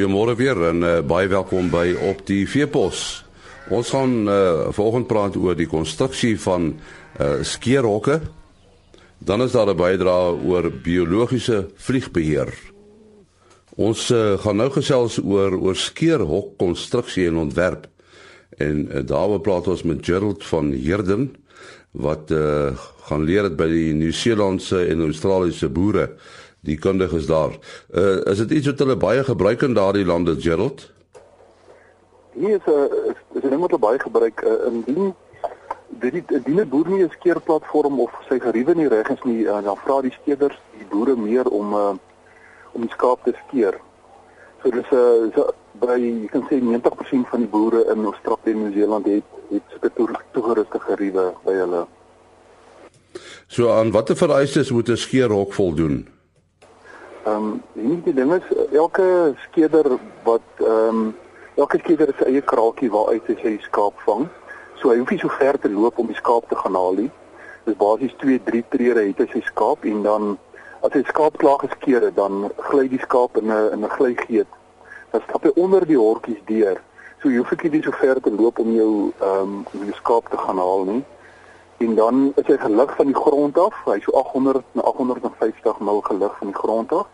Goeiemôre weer en uh, baie welkom by op die Veepos. Ons gaan uh, vanoggend praat oor die konstruksie van uh, skeerhokke. Dan is daar 'n bydrae oor biologiese vliegbeheer. Ons uh, gaan nou gesels oor oor skeerhok konstruksie en ontwerp. En uh, daaroor praat ons met Gerald van Herden wat uh, gaan leer dit by die Nieu-Seelandse en Australiese boere die kundiges daar. Uh is dit iets wat hulle baie gebruik in daardie lande, Gerald? Hier is 'n uh, is 'n ding wat hulle baie gebruik uh, in die dit die die boer nie 'n skeerplatform of sy geriewe nie reg is nie, uh, dan vra die skeerders die boere meer om uh om die skaap te skeer. So dis 'n uh, so, by jy kan sê 90% van die boere in Australië en Nieu-Seeland het het sulke toegeruste geriewe by hulle. So aan watter vereistes moet 'n skeerhok voldoen? Ehm um, die ding is elke skeder wat ehm um, elke skeder het sy eie kraakie waaruit hy sy skaap vang. So hy hoef nie so ver te loop om die skaap te gaan haal nie. Dis basies 2, 3 trede het hy sy skaap en dan as hy skaap klaar geskeer het, dan gly die skaap in 'n in 'n glygeet. Dan stap hy onder die hortjies deur. So jy hoef ek nie so ver te loop om jou ehm um, die skaap te gaan haal nie en dan is hy gelig van die grond af. Hy's so 800 na 850 mil gelig van die grond af.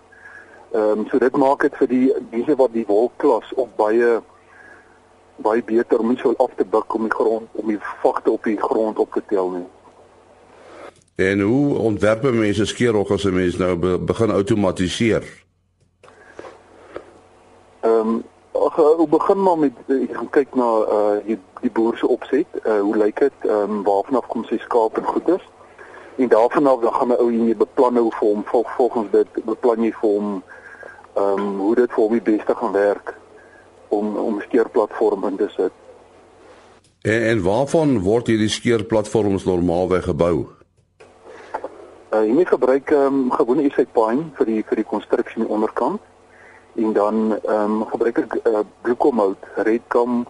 Ehm um, so dit maak dit vir die mense wat die wolkklas op baie baie beter om nie so af te buk om die grond om die vagte op die grond op te tel nie. En hoe ontwerp mense skeerhok as 'n mens nou be, begin outomatiseer? Ehm um, Ag, ek begin maar met ek gaan kyk na uh die, die boer se opset. Uh hoe lyk dit? Ehm um, waarvan af kom sy skaap en goeders? En daarvan af dan gaan 'n ou hier beplan nou vir hom vol, volgens dit beplan jy vir hom ehm um, hoe dit vir hom die beste gaan werk om om skeerplatform in te sit. En, en waarvan word hierdie skeerplatforms normaalweg gebou? Uh jy gebruik ehm um, gewone essay pine vir die vir die konstruksie onderkant en dan ehm um, gebruik ek uh, glucomout, redgum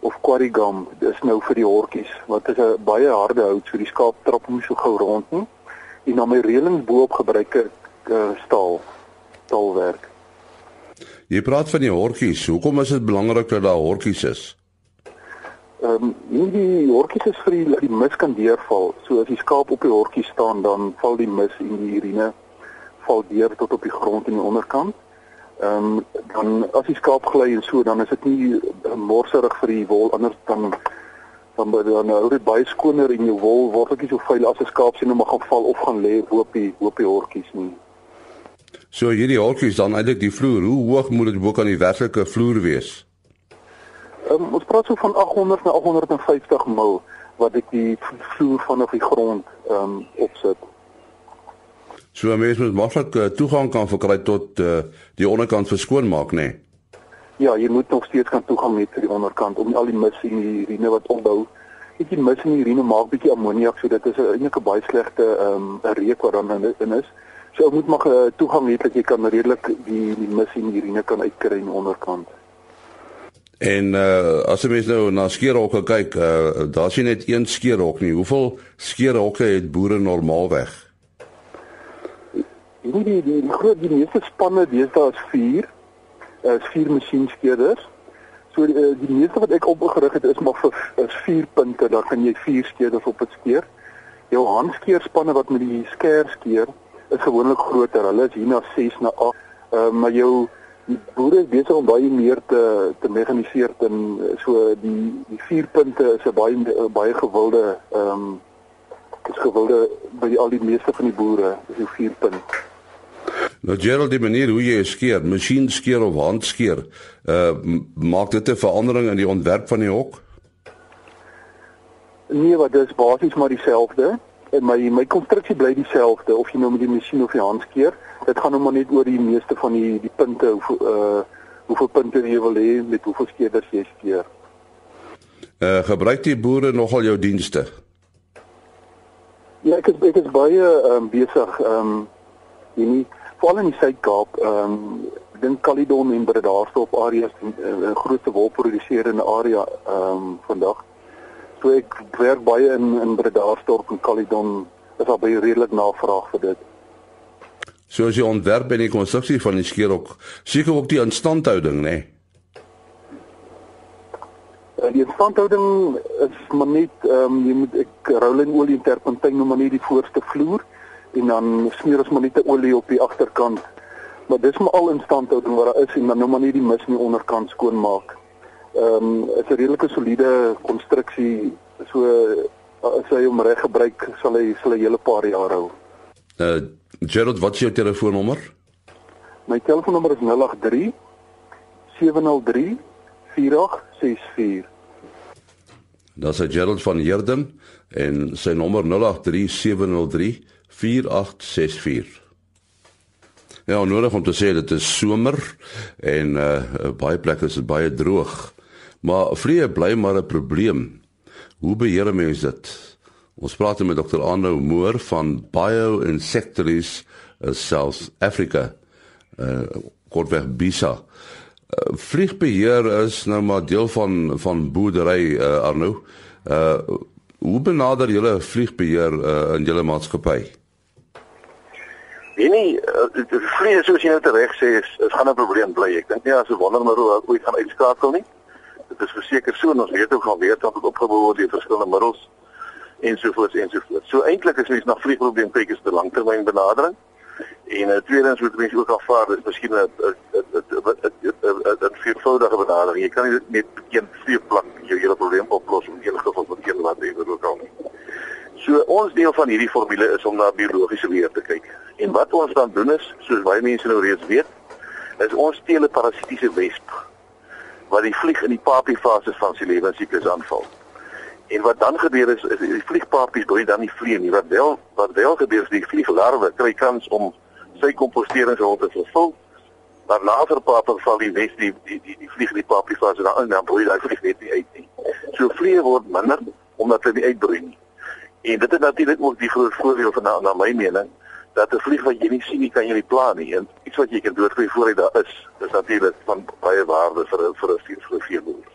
of quarrygum. Dis nou vir die hortjies wat is 'n baie harde hout, so die skaap trap hom so gou rond nie. En dan my reëling bo-op gebruik ek uh, staal, staalwerk. Jy praat van die hortjies. Hoekom is dit belangrik dat daar hortjies is? Ehm um, die hortjies is vir die, die mis kan deurval. So as die skaap op die hortjie staan, dan val die mis en die urine val deur tot op die grond aan die onderkant ehm um, dan as die skaap gly en so dan is dit nie uh, morserig vir die wol anders dan dan dan hou dit baie skoner en jou wol word ook nie so vuil as 'n skaap sien hom gaan val of gaan lê op die op die hortjies nie. So hierdie hortjies dan eintlik die vloer, hoe hoog moet dit bo kan die werklike vloer wees? Ehm um, ons praat so van 800 na 850 mil wat ek die vloer vanaf die grond ehm um, opsit. So 'n mens moet maklik uh, toegang kan verkry tot uh, die onderkant verskoon maak, nê? Nee. Ja, jy moet nog steeds kan toegang hê tot die onderkant om al die mis en die urine wat opbou. Ek die mis en die urine maak bietjie ammoniak, so dit is eintlik 'n baie slegte ehm um, reuk wat dan in is. So jy moet maar uh, toegang hê dat jy kan redelik die die mis en die urine kan uitkry aan die onderkant. En uh as jy mens nou na skeerhokke kyk, uh daar's nie net een skeerhok nie. Hoeveel skeerhokke het boere normaalweg? Jy weet die die, die groot die meeste spanne deesdae is 4. Is 4 masjienskeerders. So die, eh, die meeste wat ek opgerig het is maar vir is 4 punte, dan kan jy 4 skeerders op 'n skeer. Jou handskeerspanne wat met die skeer skeer is gewoonlik groter. Hulle is hier na 6 na 8. Ehm uh, maar jou die boere is besig om baie meer te te mekaniseer en so die die 4 punte is 'n baie baie gewilde ehm um, is gewilde by al die meeste van die boere, is die 4 punte. Nou Gerald, die manier hoe jy skeer, masjien skeer of hand skeer, uh maak dit 'n verandering in die ontwerp van die hok? Nee, wat dis basies maar dieselfde. En my my konstruksie bly dieselfde of jy nou met die masjien of die hand skeer. Dit gaan nou maar net oor die meeste van die die punte hoe uh hoeveel punte jy wil hê met hoeveel skeerders jy skeer. Uh gebruik die boere nogal jou dienste? Ja, ek is ek is baie um, besig ehm um, jy nie veral in die Suid-Kaap, ehm um, dink Caledon en Bredasdorp areas is 'n groot wolproduserende area ehm um, vandag. So ek werk baie in in Bredasdorp en Caledon is daar baie redelik navraag vir dit. Soos die ontwerp en die konstruksie van die skeerhok, seker ook die instandhouding, né? Nee? Die instandhouding is maar net ehm um, jy moet ek roulin olie en terpentyn nou maar net die voorste vloer en dan smeer ons maar net 'n olie op die agterkant. Maar dis maar al instandhouding wat daar is en dan nou maar net die mis in die onderkant skoon maak. Ehm um, is 'n redelike soliede konstruksie. So as hy hom reg gebruik, sal hy sal hy hele paar jaar hou. Uh Gerald, wat is jou telefoonnommer? My telefoonnommer is 083 703 4864. Dis Gerald van Heerden en sy nommer 083 703 4864. Ja, nodig om te sê dit is somer en uh baie plekke is baie droog. Maar vliee bly maar 'n probleem. Hoe beheer mense dit? Ons praat met Dr. Arno Moore van Bioinsectaries uh, South Africa. Uh kortweg BISA. Uh, vliegbeheer is nou maar deel van van boerdery uh, Arno. Uh hoe benader julle vliegbeheer uh, in julle maatskappy? Nee die vlieg soos jy nou reg sê is, is gaan 'n probleem bly. Ek dink nie as 'n wondermiddel ooit gaan uitskakel nie. Dit is verseker so en ons weet ook van weet dat dit opgebou word deur verskillende middels ensovoorts ensovoorts. So eintlik is mens na vliegprobleem kyk is 'n langtermyn benadering. En uh, tweedens moet mense ook aanvaar dis miskien 'n 'n 'n viervoudige benadering. Jy kan nie net een vliegplan jou hele probleem oplos in enige geval met een wat jy wil kan nie. So ons deel van hierdie formule is om na biologiese weer te kyk. En wat ons dan doen is, soos baie mense nou reeds weet, is ons steel 'n parasitiese wesp wat die vlieg in die papiefase van sy lewensiklus aanval. En wat dan gebeur is, is die vliegpapies broei dan nie vlieg nie. Wat wel wat wel gebeur is die vlieglarwe kry kans om sy komposteringsrol te vervul. Maar na verpaping val die wes die die die, die vlieg die papiefase dan in dan broei daai vlieg net nie uit nie. So vlieg word minder omdat hulle nie uitbroei nie. En dit is natuurlik ook die groot voordeel van na, na my mening dat 'n vlieg wat jy nie sien nie kan jy nie plan nie. En iets wat jy kan doodgooi voor hy daar is, is natuurlik van baie waarde vir vir 'n vir 'n veeboer.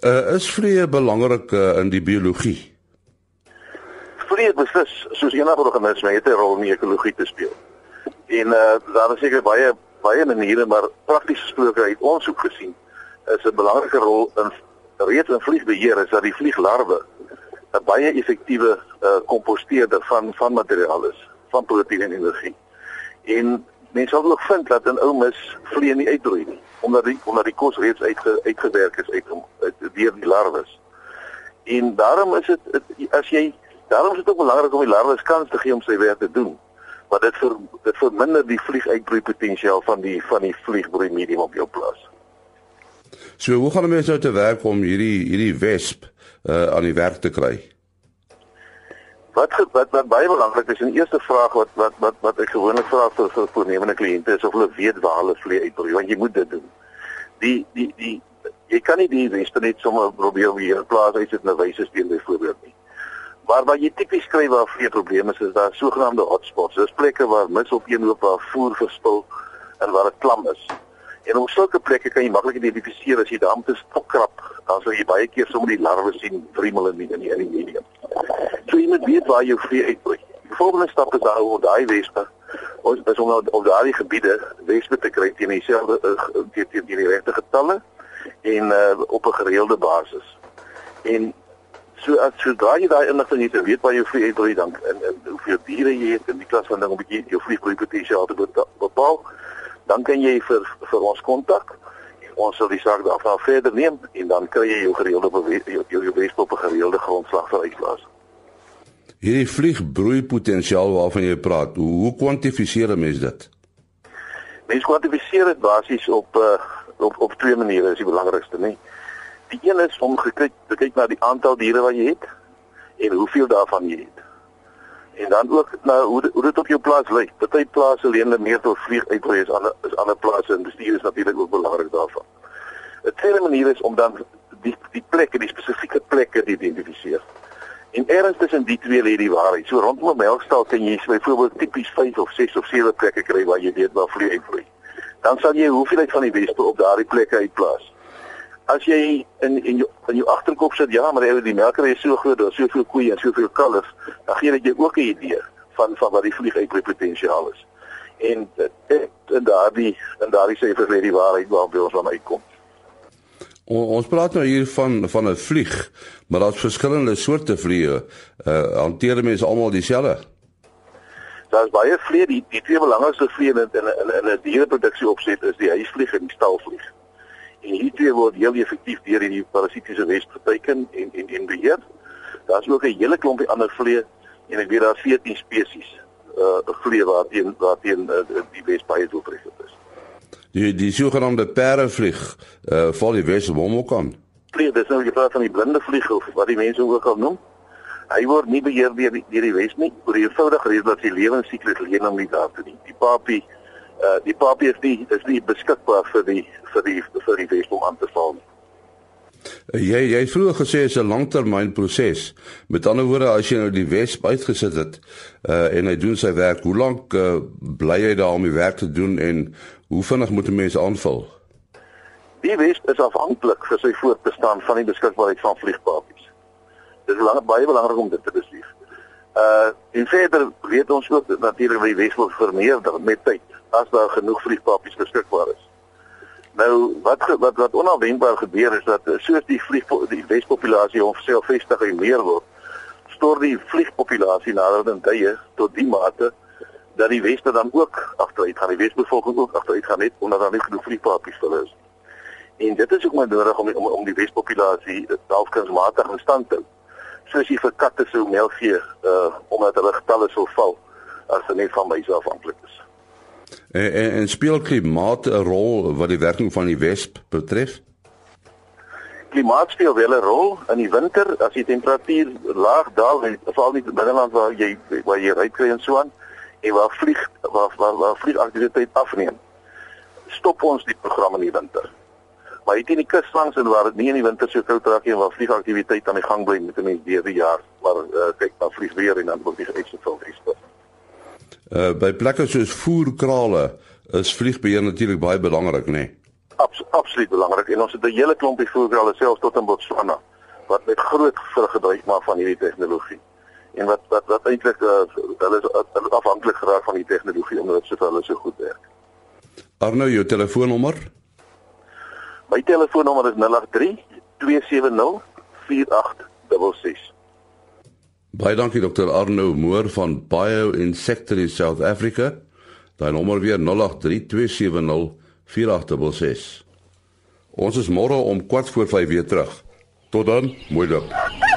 Uh is vliee belangrik uh, in die biologie? Vliee beslis soos enige organisme het 'n rol in die ekologie te speel. En uh daar is seker baie baie maniere maar prakties gesproke uit ons hoek gesien is 'n belangrike rol in reeds in vliegbeheer is dat die vlieglarwe 'n baie effektiewe uh, komposteerder van van materiaal is, van proteïen en energie. En mense sal ook vind dat 'n ou mis vliee nie uitbroei nie, omdat die omdat die kos reeds uitge, uitgewerk is uit uit deur die larwes. En daarom is dit as jy daarom is dit ook belangrik om die larwes kans te gee om sy werk te doen. Want dit vir dit verminder die vlieguitbroei potensiaal van die van die vliegbroei medium op jou plaas. So hoe gaan mense nou te werk om hierdie hierdie wesp uh, aan die werk te kry? Wat wat wat baie belangrik is, 'n eerste vraag wat wat wat wat ek gewoonlik vra vir vir voornemende kliënte is of hulle weet waar hulle vlieg uitbroei, want jy moet dit doen. Die die die jy kan nie die wespe net sommer probeer weer plaas uit sit 'n wyse steen byvoorbeeld nie. Maar wat jy tipies kry waar vlieg probleme is, is daar sogenaamde hotspots. Dis plekke waar mis op een loop waar voer verspil en waar dit klam is. En op sulke plekke kan jy maklik identifiseer as jy daar moet stokkrap, dan sal jy baie keer sommer die larwe sien wrimmel in die in die, in die medium. So jy moet weet waar jou vee uitbroei. Die volgende stap is daar om daai wespe ons is om op daai gebiede wespe te kry teen dieselfde uh, teen die, die, regte getalle en uh, op 'n gereelde basis. En so as sodra jy daai inligting het, weet waar jou vee uitbroei dan en, en hoeveel diere jy het in die klas van ding om 'n bietjie jou vlieggroei potensiaal te bepaal dan kan jy vir vir ons kontak. Ons sal die saak daarvan verder neem en dan kry jy jou gereelde jou jou, beste op 'n gereelde grondslag vir uitplaas. Hierdie vliegbroei potensiaal waarvan jy praat, hoe, hoe kwantifiseer mens dit? Mens kwantifiseer dit basies op uh, op op twee maniere is die belangrikste, nê. Die een is om gekyk te kyk na die aantal diere wat jy het en hoeveel daarvan jy het. En dan ook nou hoe hoe dit op jou plaas lyk. Party plase leen hulle meer tot vlieg uitbreek as ander is ander plase en bestuur is natuurlik ook belangrik daarvan. 'n Tweede manier is om dan die die plekke, die spesifieke plekke te identifiseer. En ergens tussen die twee lê die waarheid. So rondom 'n melkstal kan jy byvoorbeeld tipies 5 of 6 of 7 plekke kry waar jy weet waar vlieg uitbreek. Dan sal jy hoeveelheid van die wespe op daardie plekke uitplaas as jy in in jou in jou agterkop sit ja maar die melkery is so groot daar's soveel koeie en soveel kalvers dan gee dit jou ook 'n idee van van wat die vlieguitbreek potensiaal is En in daardie in daardie syfers lê die waarheid waarby ons dan uitkom. O, ons praat nou hier van van 'n vlieg, maar daar's verskillende soorte vliee. Uh hanteer mense almal dieselfde? Daar's baie vliee, die die twee belangrikste vliee in in in, in 'n diereproduksie opset is die huisvlieg en die stalvlieg. En hierdie twee word heel effektief deur die parasitiese wesp geteken en en en beheer. Daar's ook 'n hele klompie ander vliee en ek weet daar's 14 spesies uh vliee waar teen waar teen uh, die wesp baie doeltreffend is. Die die sogenaamde perdevlieg uh val die wesp hom ook aan. Vlieg, dis nou jy praat van die blinde vlieg of wat die mense ook al noem. Hy word nie beheer deur die deur die wesp nie, oor die eenvoudige rede dat sy lewensiklus leen hom nie daar te nie. Die papie uh die papie is nie is nie beskikbaar vir die vir die vir die wesp om aan te val nie. Jy jy het vroeër gesê is 'n langtermynproses. Met ander woorde, as jy nou die wesp uitgesit het uh en hy doen sy werk, hoe lank uh, bly hy daar om die werk te doen en hoe vinnig moet 'n mens aanval? Die wesp is afhanklik vir sy voortbestaan van die beskikbaarheid van vliegpapies. Dit is lang, baie belangrik om dit te besef. Uh en verder weet ons ook natuurlik dat die wesp vermeerder met tyd as daar genoeg vliegpapies beskikbaar is. Nou wat wat wat onverwendbaar gebeur is dat soos die vlieg die wespopulasie homself vestig en meer word, stort die vliegpopulasie nader aan tye tot die mate dat die weste dan ook agteruit gaan. Die wesbevolking ook agteruit gaan net omdat daar nie genoeg vliegpapies vir hulle is. En dit is ook maar nodig om om, om die wespopulasie selfkunsmatig in stand te hou. Soos jy vir katte sou melk gee uh omdat hulle getalle sou val as dit net van myself afhanklik is. En, en, en speel klimaat 'n rol wat die werking van die wesp betref? Klimaat speel wel 'n rol in die winter as die temperatuur laag daal veral in die binneland waar jy waar jy ry kry en so aan en waar vlieg waar waar, waar vliegaktiwiteit afneem. Stop ons die program in die winter. Maar hier teen die kus langs en waar dit nie in die winter so koud raak nie en waar vliegaktiwiteit aan die gang bly met 'n mens deur die jaar, maar uh, kyk na vliegweer en dan word die ekstra veel vliegstof. Uh by plekke soos voerkrale is vliegbeheer natuurlik baie belangrik, nê? Nee? Abs absoluut belangrik en ons het 'n hele klompie voerkrale selfs tot in Botswana wat met groot gebruik maak van hierdie tegnologie. En wat wat wat eintlik uh, hulle is hulle is afhanklik geraak van die tegnologie omdat dit so vir hulle so goed werk. Arno, jou telefoonnommer? My telefoonnommer is 083 270 4866. Baie dankie dokter Arno Moore van Bioinsectary South Africa. Daai nommer weer 0832704866. Ons is môre om 4 voor 5 weer terug. Tot dan, mooi loop.